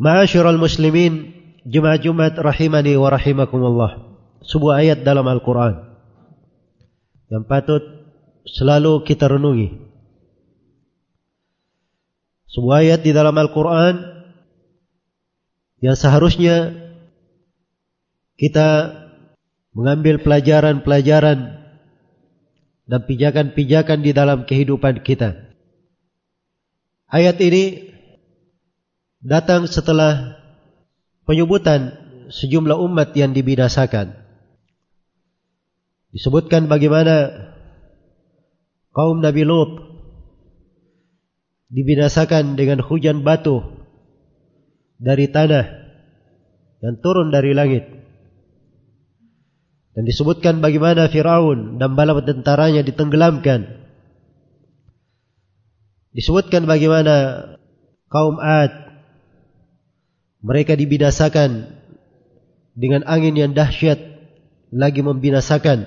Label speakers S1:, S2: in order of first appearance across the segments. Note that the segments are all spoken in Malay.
S1: Ma'asyiral muslimin, jemaah Jumat rahimani wa rahimakumullah. Sebuah ayat dalam Al-Quran yang patut selalu kita renungi. Sebuah ayat di dalam Al-Quran yang seharusnya kita mengambil pelajaran-pelajaran dan pijakan-pijakan di dalam kehidupan kita. Ayat ini datang setelah penyebutan sejumlah umat yang dibinasakan. Disebutkan bagaimana kaum Nabi Lut dibinasakan dengan hujan batu dari tanah yang turun dari langit. Dan disebutkan bagaimana Firaun dan bala tentaranya ditenggelamkan. Disebutkan bagaimana kaum Ad mereka dibinasakan dengan angin yang dahsyat lagi membinasakan.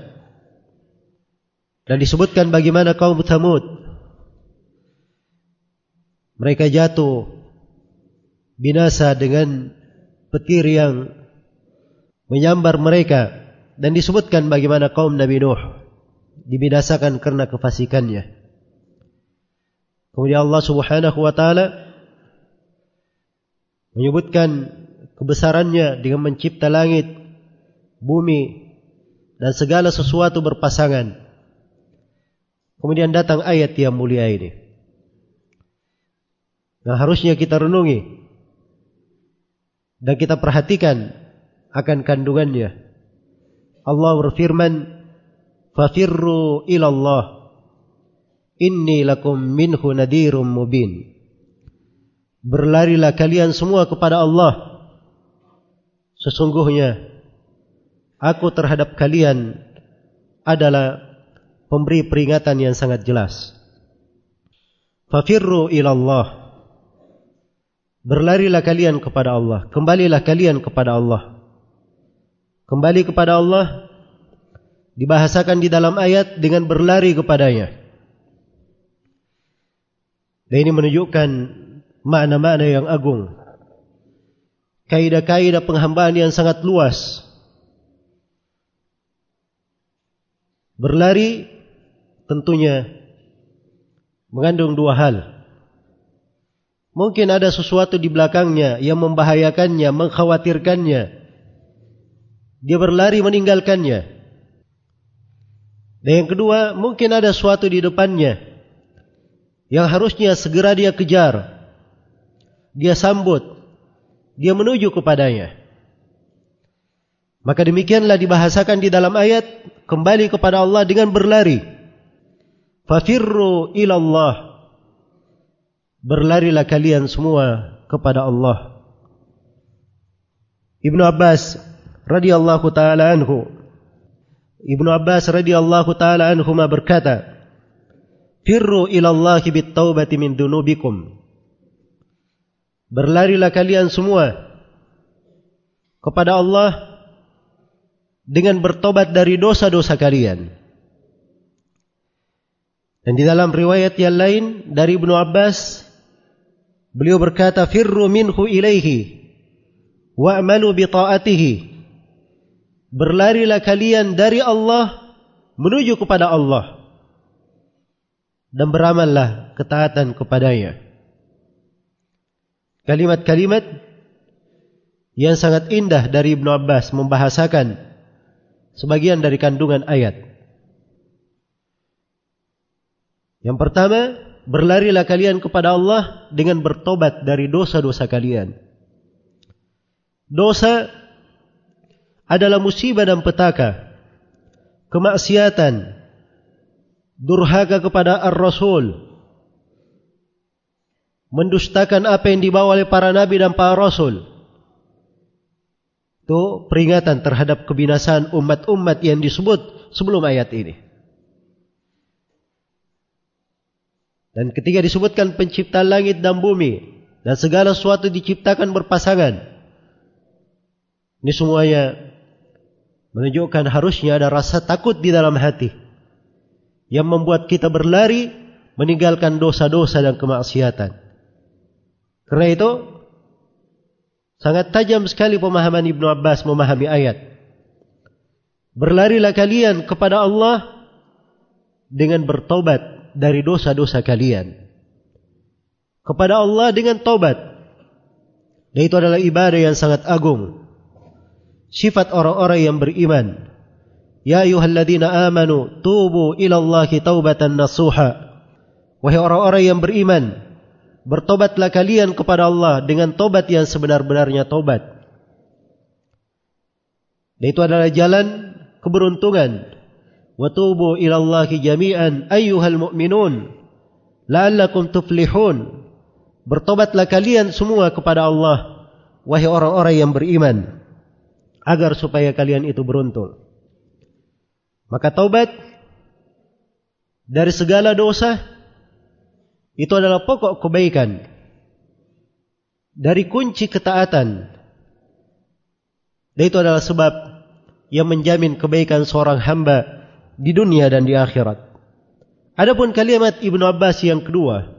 S1: Dan disebutkan bagaimana kaum Thamud. Mereka jatuh binasa dengan petir yang menyambar mereka. Dan disebutkan bagaimana kaum Nabi Nuh dibinasakan karena kefasikannya. Kemudian Allah Subhanahu wa taala menyebutkan kebesarannya dengan mencipta langit, bumi dan segala sesuatu berpasangan. Kemudian datang ayat yang mulia ini. Yang harusnya kita renungi dan kita perhatikan akan kandungannya. Allah berfirman, "Fafirru ila Allah. Inni lakum minhu nadhirum mubin." Berlarilah kalian semua kepada Allah. Sesungguhnya Aku terhadap kalian Adalah Pemberi peringatan yang sangat jelas. Fafirru ilallah. Berlarilah kalian kepada Allah. Kembalilah kalian kepada Allah. Kembali kepada Allah Dibahasakan di dalam ayat Dengan berlari kepadanya. Dan ini menunjukkan makna-makna yang agung. Kaidah-kaidah penghambaan yang sangat luas. Berlari tentunya mengandung dua hal. Mungkin ada sesuatu di belakangnya yang membahayakannya, mengkhawatirkannya. Dia berlari meninggalkannya. Dan yang kedua, mungkin ada sesuatu di depannya yang harusnya segera dia kejar dia sambut, dia menuju kepadanya. Maka demikianlah dibahasakan di dalam ayat kembali kepada Allah dengan berlari. Fafirru ila Allah. Berlarilah kalian semua kepada Allah. Ibnu Abbas radhiyallahu taala anhu Ibnu Abbas radhiyallahu taala anhu berkata, "Firru ila Allah bit taubati min dunubikum." Berlarilah kalian semua kepada Allah dengan bertobat dari dosa-dosa kalian. Dan di dalam riwayat yang lain dari Ibnu Abbas beliau berkata firru minhu ilaihi wa'malu bi ta'atihi berlarilah kalian dari Allah menuju kepada Allah dan beramallah ketaatan kepadanya kalimat-kalimat yang sangat indah dari Ibnu Abbas membahasakan sebagian dari kandungan ayat Yang pertama, berlarilah kalian kepada Allah dengan bertobat dari dosa-dosa kalian. Dosa adalah musibah dan petaka, kemaksiatan, durhaka kepada Ar-Rasul, mendustakan apa yang dibawa oleh para nabi dan para rasul. Itu peringatan terhadap kebinasaan umat-umat yang disebut sebelum ayat ini. Dan ketika disebutkan pencipta langit dan bumi dan segala sesuatu diciptakan berpasangan. Ini semuanya menunjukkan harusnya ada rasa takut di dalam hati yang membuat kita berlari meninggalkan dosa-dosa dan kemaksiatan. Karena itu sangat tajam sekali pemahaman Ibnu Abbas memahami ayat. Berlarilah kalian kepada Allah dengan bertobat dari dosa-dosa kalian kepada Allah dengan taubat. Dan itu adalah ibadah yang sangat agung. Sifat orang-orang yang beriman. Ya ayuhalladzina amanu tubu ila taubatan nasuha. Wahai orang-orang yang beriman, Bertobatlah kalian kepada Allah dengan tobat yang sebenar-benarnya tobat. Dan itu adalah jalan keberuntungan. Wa tubu ila Allahi jami'an ayyuhal mu'minun la'allakum tuflihun. Bertobatlah kalian semua kepada Allah wahai orang-orang yang beriman agar supaya kalian itu beruntung. Maka taubat dari segala dosa itu adalah pokok kebaikan dari kunci ketaatan dan itu adalah sebab yang menjamin kebaikan seorang hamba di dunia dan di akhirat. Adapun kalimat Ibnu Abbas yang kedua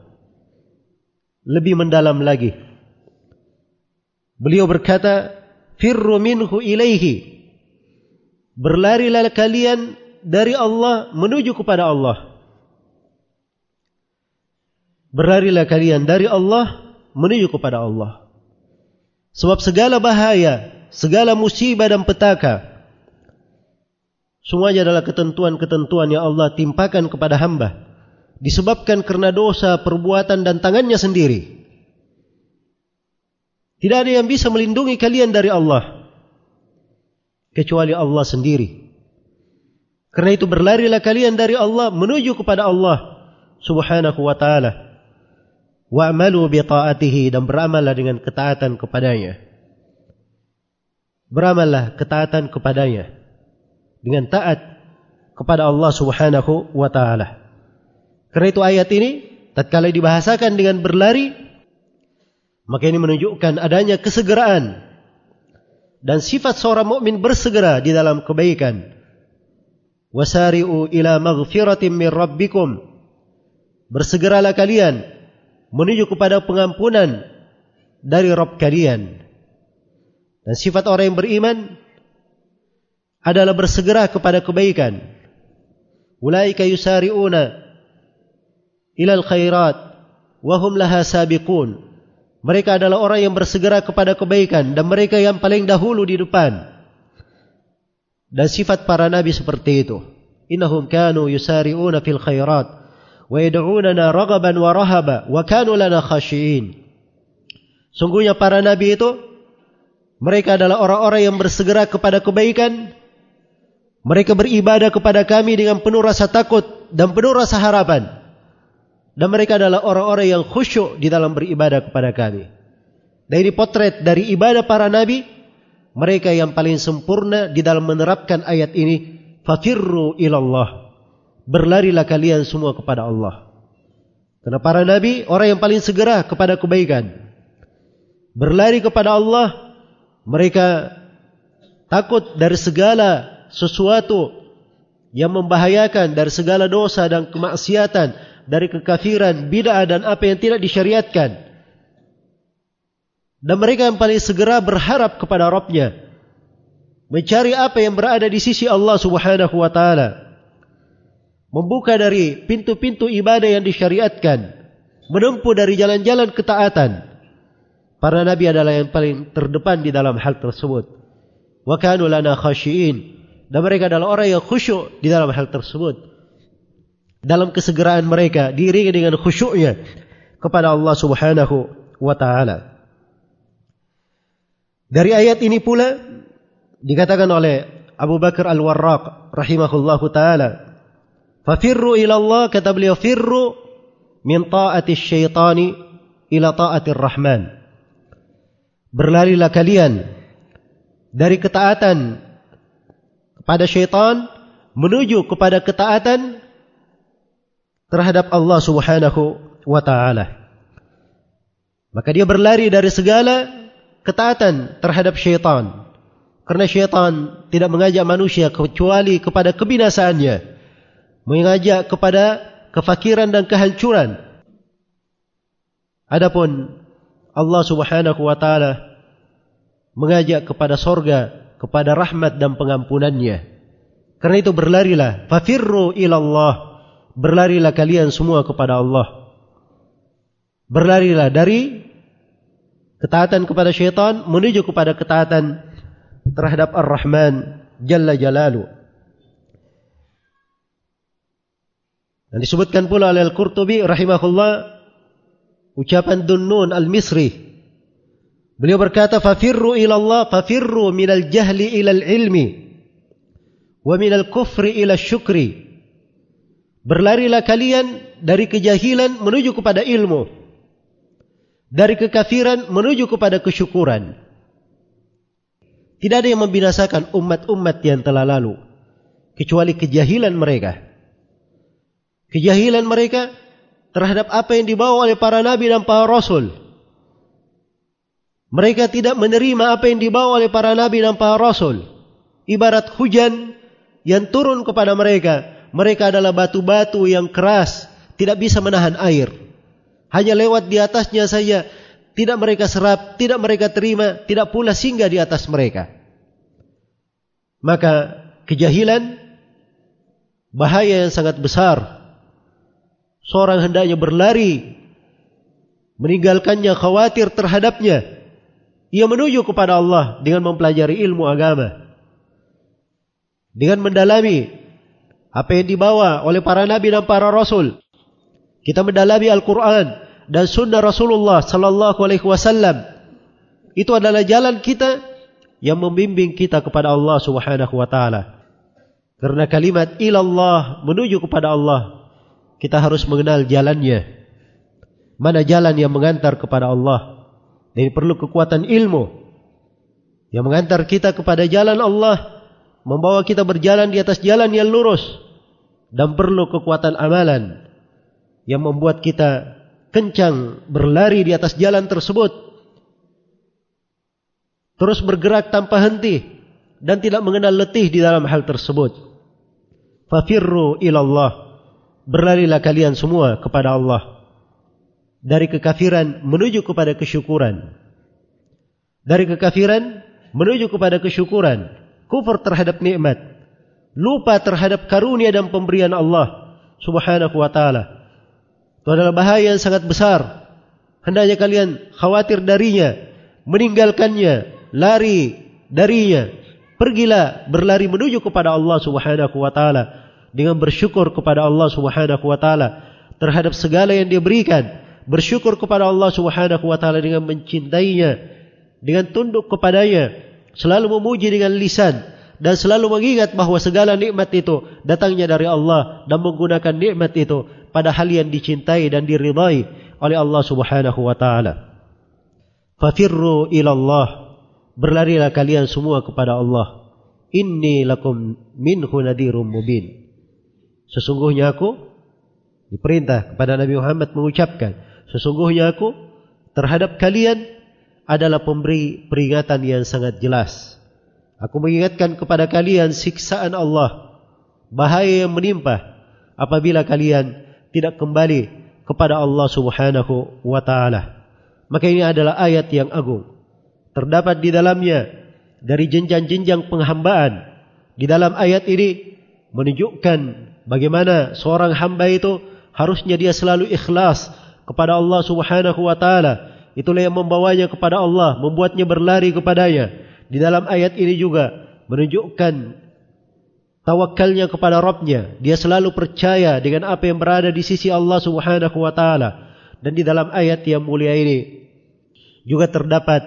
S1: lebih mendalam lagi. Beliau berkata, "Firru minhu ilaihi." Berlarilah kalian dari Allah menuju kepada Allah. Berlarilah kalian dari Allah menuju kepada Allah. Sebab segala bahaya, segala musibah dan petaka Semuanya adalah ketentuan-ketentuan yang Allah timpakan kepada hamba. Disebabkan kerana dosa, perbuatan dan tangannya sendiri. Tidak ada yang bisa melindungi kalian dari Allah. Kecuali Allah sendiri. Kerana itu berlarilah kalian dari Allah menuju kepada Allah subhanahu wa ta'ala. Wa'amalu bita'atihi dan beramallah dengan ketaatan kepadanya. Beramallah ketaatan kepadanya dengan taat kepada Allah Subhanahu wa taala. Karena itu ayat ini tatkala dibahasakan dengan berlari maka ini menunjukkan adanya kesegeraan dan sifat seorang mukmin bersegera di dalam kebaikan. Wasari'u ila maghfiratin min rabbikum. Bersegeralah kalian menuju kepada pengampunan dari Rabb kalian. Dan sifat orang yang beriman adalah bersegera kepada kebaikan. Ulaika yusari'una ilal khairat wa hum laha sabiqun. Mereka adalah orang yang bersegera kepada kebaikan dan mereka yang paling dahulu di depan. Dan sifat para nabi seperti itu. Innahum kanu yusari'una fil khairat wa yad'unana raghaban wa rahaba wa kanu lana khashiin. Sungguhnya para nabi itu mereka adalah orang-orang yang bersegera kepada kebaikan mereka beribadah kepada kami dengan penuh rasa takut dan penuh rasa harapan. Dan mereka adalah orang-orang yang khusyuk di dalam beribadah kepada kami. Dan ini potret dari ibadah para nabi. Mereka yang paling sempurna di dalam menerapkan ayat ini. Fafirru ilallah. Berlarilah kalian semua kepada Allah. Karena para nabi orang yang paling segera kepada kebaikan. Berlari kepada Allah. Mereka takut dari segala sesuatu yang membahayakan dari segala dosa dan kemaksiatan, dari kekafiran, bid'ah dan apa yang tidak disyariatkan. Dan mereka yang paling segera berharap kepada Rabbnya. Mencari apa yang berada di sisi Allah subhanahu wa ta'ala. Membuka dari pintu-pintu ibadah yang disyariatkan. Menempuh dari jalan-jalan ketaatan. Para Nabi adalah yang paling terdepan di dalam hal tersebut. Wa kanu lana khasyiin. Dan mereka adalah orang yang khusyuk di dalam hal tersebut. Dalam kesegeraan mereka. Diiringi dengan khusyuknya. Kepada Allah subhanahu wa ta'ala. Dari ayat ini pula dikatakan oleh Abu Bakar Al-Warraq rahimahullahu taala, "Fafirru ila Allah kata beliau firru min ta'ati syaitani ila ta'ati rahman Berlarilah kalian dari ketaatan kepada syaitan menuju kepada ketaatan terhadap Allah Subhanahu wa taala. Maka dia berlari dari segala ketaatan terhadap syaitan. Karena syaitan tidak mengajak manusia kecuali kepada kebinasaannya. Mengajak kepada kefakiran dan kehancuran. Adapun Allah subhanahu wa ta'ala mengajak kepada sorga, kepada rahmat dan pengampunannya. Karena itu berlarilah. Fafirru ilallah. Berlarilah kalian semua kepada Allah. Berlarilah dari ketaatan kepada syaitan menuju kepada ketaatan terhadap Ar-Rahman Jalla Jalalu. Dan disebutkan pula oleh Al-Qurtubi rahimahullah ucapan Dunnun Al-Misri. Beliau berkata, "Fafirru ila Allah, fafirru minal jahli ila al-ilmi wa minal kufri ila syukri." Berlarilah kalian dari kejahilan menuju kepada ilmu dari kekafiran menuju kepada kesyukuran. Tidak ada yang membinasakan umat-umat yang telah lalu kecuali kejahilan mereka. Kejahilan mereka terhadap apa yang dibawa oleh para nabi dan para rasul. Mereka tidak menerima apa yang dibawa oleh para nabi dan para rasul. Ibarat hujan yang turun kepada mereka. Mereka adalah batu-batu yang keras, tidak bisa menahan air hanya lewat di atasnya saja tidak mereka serap, tidak mereka terima, tidak pula singgah di atas mereka. Maka kejahilan bahaya yang sangat besar. Seorang hendaknya berlari meninggalkannya khawatir terhadapnya. Ia menuju kepada Allah dengan mempelajari ilmu agama. Dengan mendalami apa yang dibawa oleh para nabi dan para rasul. Kita mendalami Al-Quran dan sunnah Rasulullah sallallahu alaihi wasallam itu adalah jalan kita yang membimbing kita kepada Allah Subhanahu wa taala. Karena kalimat ilallah menuju kepada Allah kita harus mengenal jalannya. Mana jalan yang mengantar kepada Allah? Dan perlu kekuatan ilmu. Yang mengantar kita kepada jalan Allah, membawa kita berjalan di atas jalan yang lurus. Dan perlu kekuatan amalan. Yang membuat kita kencang berlari di atas jalan tersebut. Terus bergerak tanpa henti. Dan tidak mengenal letih di dalam hal tersebut. Fafirru ilallah berlarilah kalian semua kepada Allah dari kekafiran menuju kepada kesyukuran dari kekafiran menuju kepada kesyukuran kufur terhadap nikmat lupa terhadap karunia dan pemberian Allah subhanahu wa ta'ala itu adalah bahaya yang sangat besar. Hendaknya kalian khawatir darinya, meninggalkannya, lari darinya. Pergilah berlari menuju kepada Allah Subhanahu wa taala dengan bersyukur kepada Allah Subhanahu wa taala terhadap segala yang dia berikan. Bersyukur kepada Allah Subhanahu wa taala dengan mencintainya, dengan tunduk kepadanya, selalu memuji dengan lisan dan selalu mengingat bahawa segala nikmat itu datangnya dari Allah dan menggunakan nikmat itu pada hal yang dicintai dan diridai oleh Allah Subhanahu wa taala. Fafirru ila Allah. Berlarilah kalian semua kepada Allah. Inni lakum minhu nadhirum mubin. Sesungguhnya aku diperintah kepada Nabi Muhammad mengucapkan, sesungguhnya aku terhadap kalian adalah pemberi peringatan yang sangat jelas. Aku mengingatkan kepada kalian siksaan Allah, bahaya yang menimpa apabila kalian tidak kembali kepada Allah Subhanahu wa taala. Maka ini adalah ayat yang agung. Terdapat di dalamnya dari jenjang-jenjang penghambaan. Di dalam ayat ini menunjukkan bagaimana seorang hamba itu harusnya dia selalu ikhlas kepada Allah Subhanahu wa taala. Itulah yang membawanya kepada Allah, membuatnya berlari kepadanya. Di dalam ayat ini juga menunjukkan tawakalnya kepada Rabbnya. Dia selalu percaya dengan apa yang berada di sisi Allah Subhanahu wa taala. Dan di dalam ayat yang mulia ini juga terdapat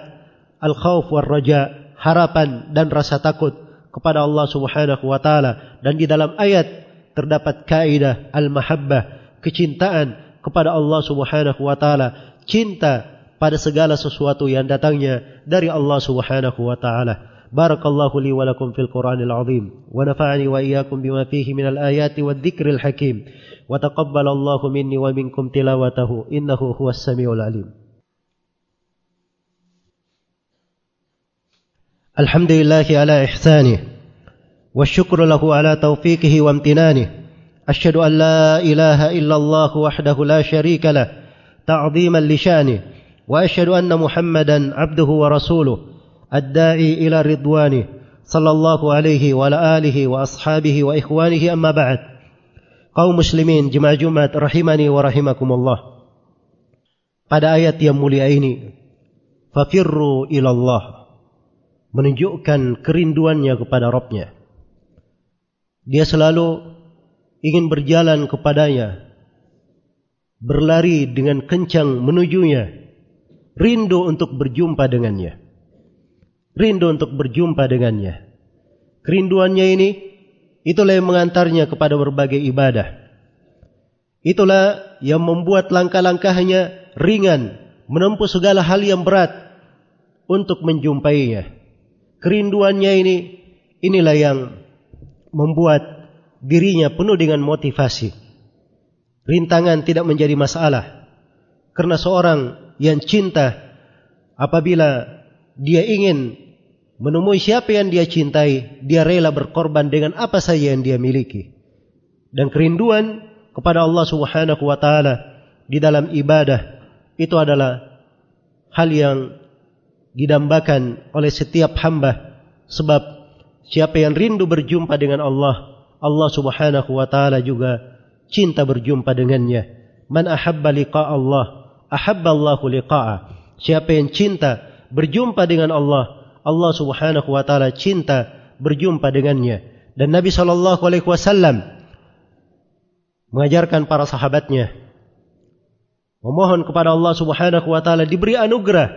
S1: al-khauf war raja, harapan dan rasa takut kepada Allah Subhanahu wa taala. Dan di dalam ayat terdapat kaidah al-mahabbah, kecintaan kepada Allah Subhanahu wa taala, cinta pada segala sesuatu yang datangnya dari Allah Subhanahu wa taala. Barakallahu li wa lakum fil Qur'anil azim wa nafa'ani wa iyyakum bima fihi minal ayati wad dzikril hakim wa taqabbalallahu minni wa minkum tilawatahu innahu huwas samiul alim. الحمد لله على إحسانه والشكر له على توفيقه وامتنانه. أشهد أن لا إله إلا الله وحده لا شريك له تعظيما لشانه وأشهد أن محمدا عبده ورسوله الداعي إلى رضوانه صلى الله عليه وعلى آله وأصحابه وإخوانه أما بعد. kaum muslimin jemaah Jumat rahimani wa rahimakumullah pada ayat yang ini fafirru ilallah menunjukkan kerinduannya kepada Rabbnya. Dia selalu ingin berjalan kepadanya berlari dengan kencang menujunya rindu untuk berjumpa dengannya. Rindu untuk berjumpa dengannya. Kerinduannya ini, itulah yang mengantarnya kepada berbagai ibadah. Itulah yang membuat langkah-langkahnya ringan, menempuh segala hal yang berat untuk menjumpainya. Kerinduannya ini, inilah yang membuat dirinya penuh dengan motivasi. Rintangan tidak menjadi masalah. Karena seorang yang cinta apabila dia ingin menemui siapa yang dia cintai, dia rela berkorban dengan apa saja yang dia miliki. Dan kerinduan kepada Allah Subhanahu wa taala di dalam ibadah itu adalah hal yang didambakan oleh setiap hamba sebab siapa yang rindu berjumpa dengan Allah, Allah Subhanahu wa taala juga cinta berjumpa dengannya. Man ahabba liqa Allah ahabballahu liqa'a. Siapa yang cinta berjumpa dengan Allah, Allah Subhanahu wa taala cinta berjumpa dengannya. Dan Nabi sallallahu alaihi wasallam mengajarkan para sahabatnya memohon kepada Allah Subhanahu wa taala diberi anugerah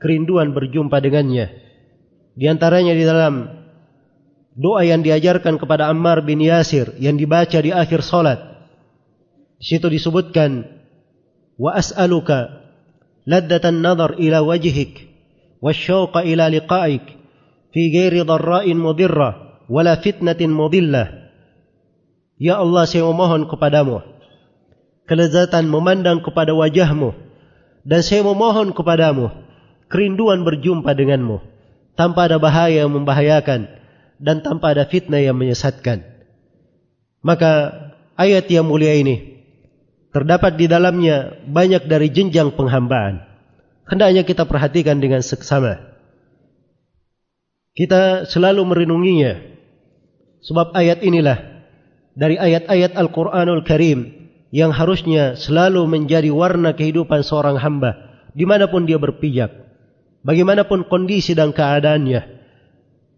S1: kerinduan berjumpa dengannya. Di antaranya di dalam doa yang diajarkan kepada Ammar bin Yasir yang dibaca di akhir salat. Di situ disebutkan wa as'aluka laddatan nadhar ila wajhik wasyauqa ila liqa'ik fi ghairi dharra'in mudirra wala fitnatin mudillah. Ya Allah, saya memohon kepadamu kelezatan memandang kepada wajahmu dan saya memohon kepadamu kerinduan berjumpa denganmu tanpa ada bahaya yang membahayakan dan tanpa ada fitnah yang menyesatkan maka ayat yang mulia ini terdapat di dalamnya banyak dari jenjang penghambaan. Hendaknya kita perhatikan dengan seksama. Kita selalu merenunginya. Sebab ayat inilah dari ayat-ayat Al-Quranul Karim yang harusnya selalu menjadi warna kehidupan seorang hamba dimanapun dia berpijak. Bagaimanapun kondisi dan keadaannya.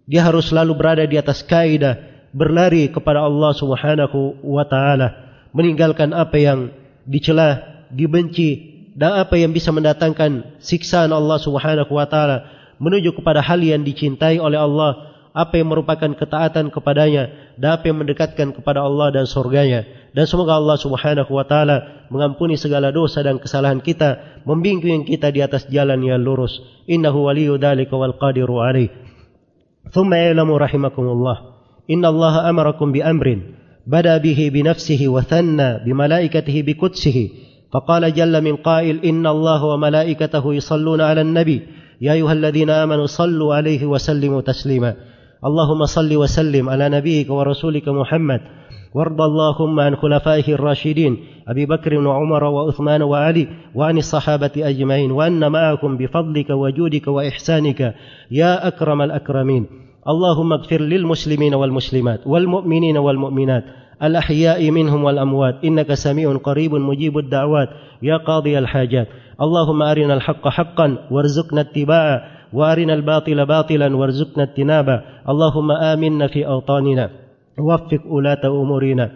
S1: Dia harus selalu berada di atas kaidah berlari kepada Allah Subhanahu wa taala meninggalkan apa yang dicela, dibenci dan apa yang bisa mendatangkan siksaan Allah Subhanahu wa taala menuju kepada hal yang dicintai oleh Allah, apa yang merupakan ketaatan kepadanya dan apa yang mendekatkan kepada Allah dan surganya. Dan semoga Allah Subhanahu wa taala mengampuni segala dosa dan kesalahan kita, membimbing kita di atas jalan yang lurus. Innahu waliyyu dzalika wal qadiru alaih. Thumma ya'lamu rahimakumullah. Inna Allah amarakum bi amrin بدا به بنفسه وثنى بملائكته بقدسه فقال جل من قائل إن الله وملائكته يصلون على النبي يا أيها الذين آمنوا صلوا عليه وسلموا تسليما اللهم صل وسلم على نبيك ورسولك محمد وارض اللهم عن خلفائه الراشدين أبي بكر وعمر وعثمان وعلي وعن الصحابة أجمعين وأن معكم بفضلك وجودك وإحسانك يا أكرم الأكرمين. اللهم اغفر للمسلمين والمسلمات والمؤمنين والمؤمنات الأحياء منهم والأموات إنك سميع قريب مجيب الدعوات يا قاضي الحاجات. اللهم أرنا الحق حقا وارزقنا اتباعه وأرنا الباطل باطلا وارزقنا اجتنابه. اللهم آمنا في أوطاننا. وفق ولاة أمورنا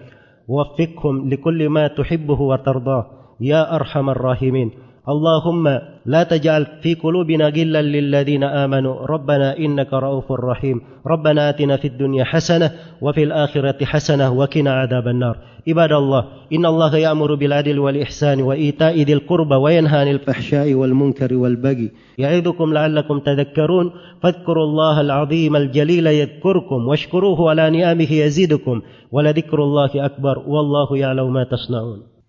S1: ووفقهم لكل ما تحبه وترضاه. يا أرحم الراحمين. اللهم لا تجعل في قلوبنا غلا للذين آمنوا. ربنا إنك رؤوف رحيم. ربنا آتنا في الدنيا حسنة وفي الآخرة حسنة وقنا عذاب النار. عباد الله إن الله يأمر بالعدل والإحسان وإيتاء ذي القربى وينهى عن الفحشاء والمنكر والبغي يعظكم لعلكم تذكرون. فاذكروا الله العظيم الجليل يذكركم واشكروه على نعمه يزيدكم. ولذكر الله أكبر. والله يعلم ما تصنعون.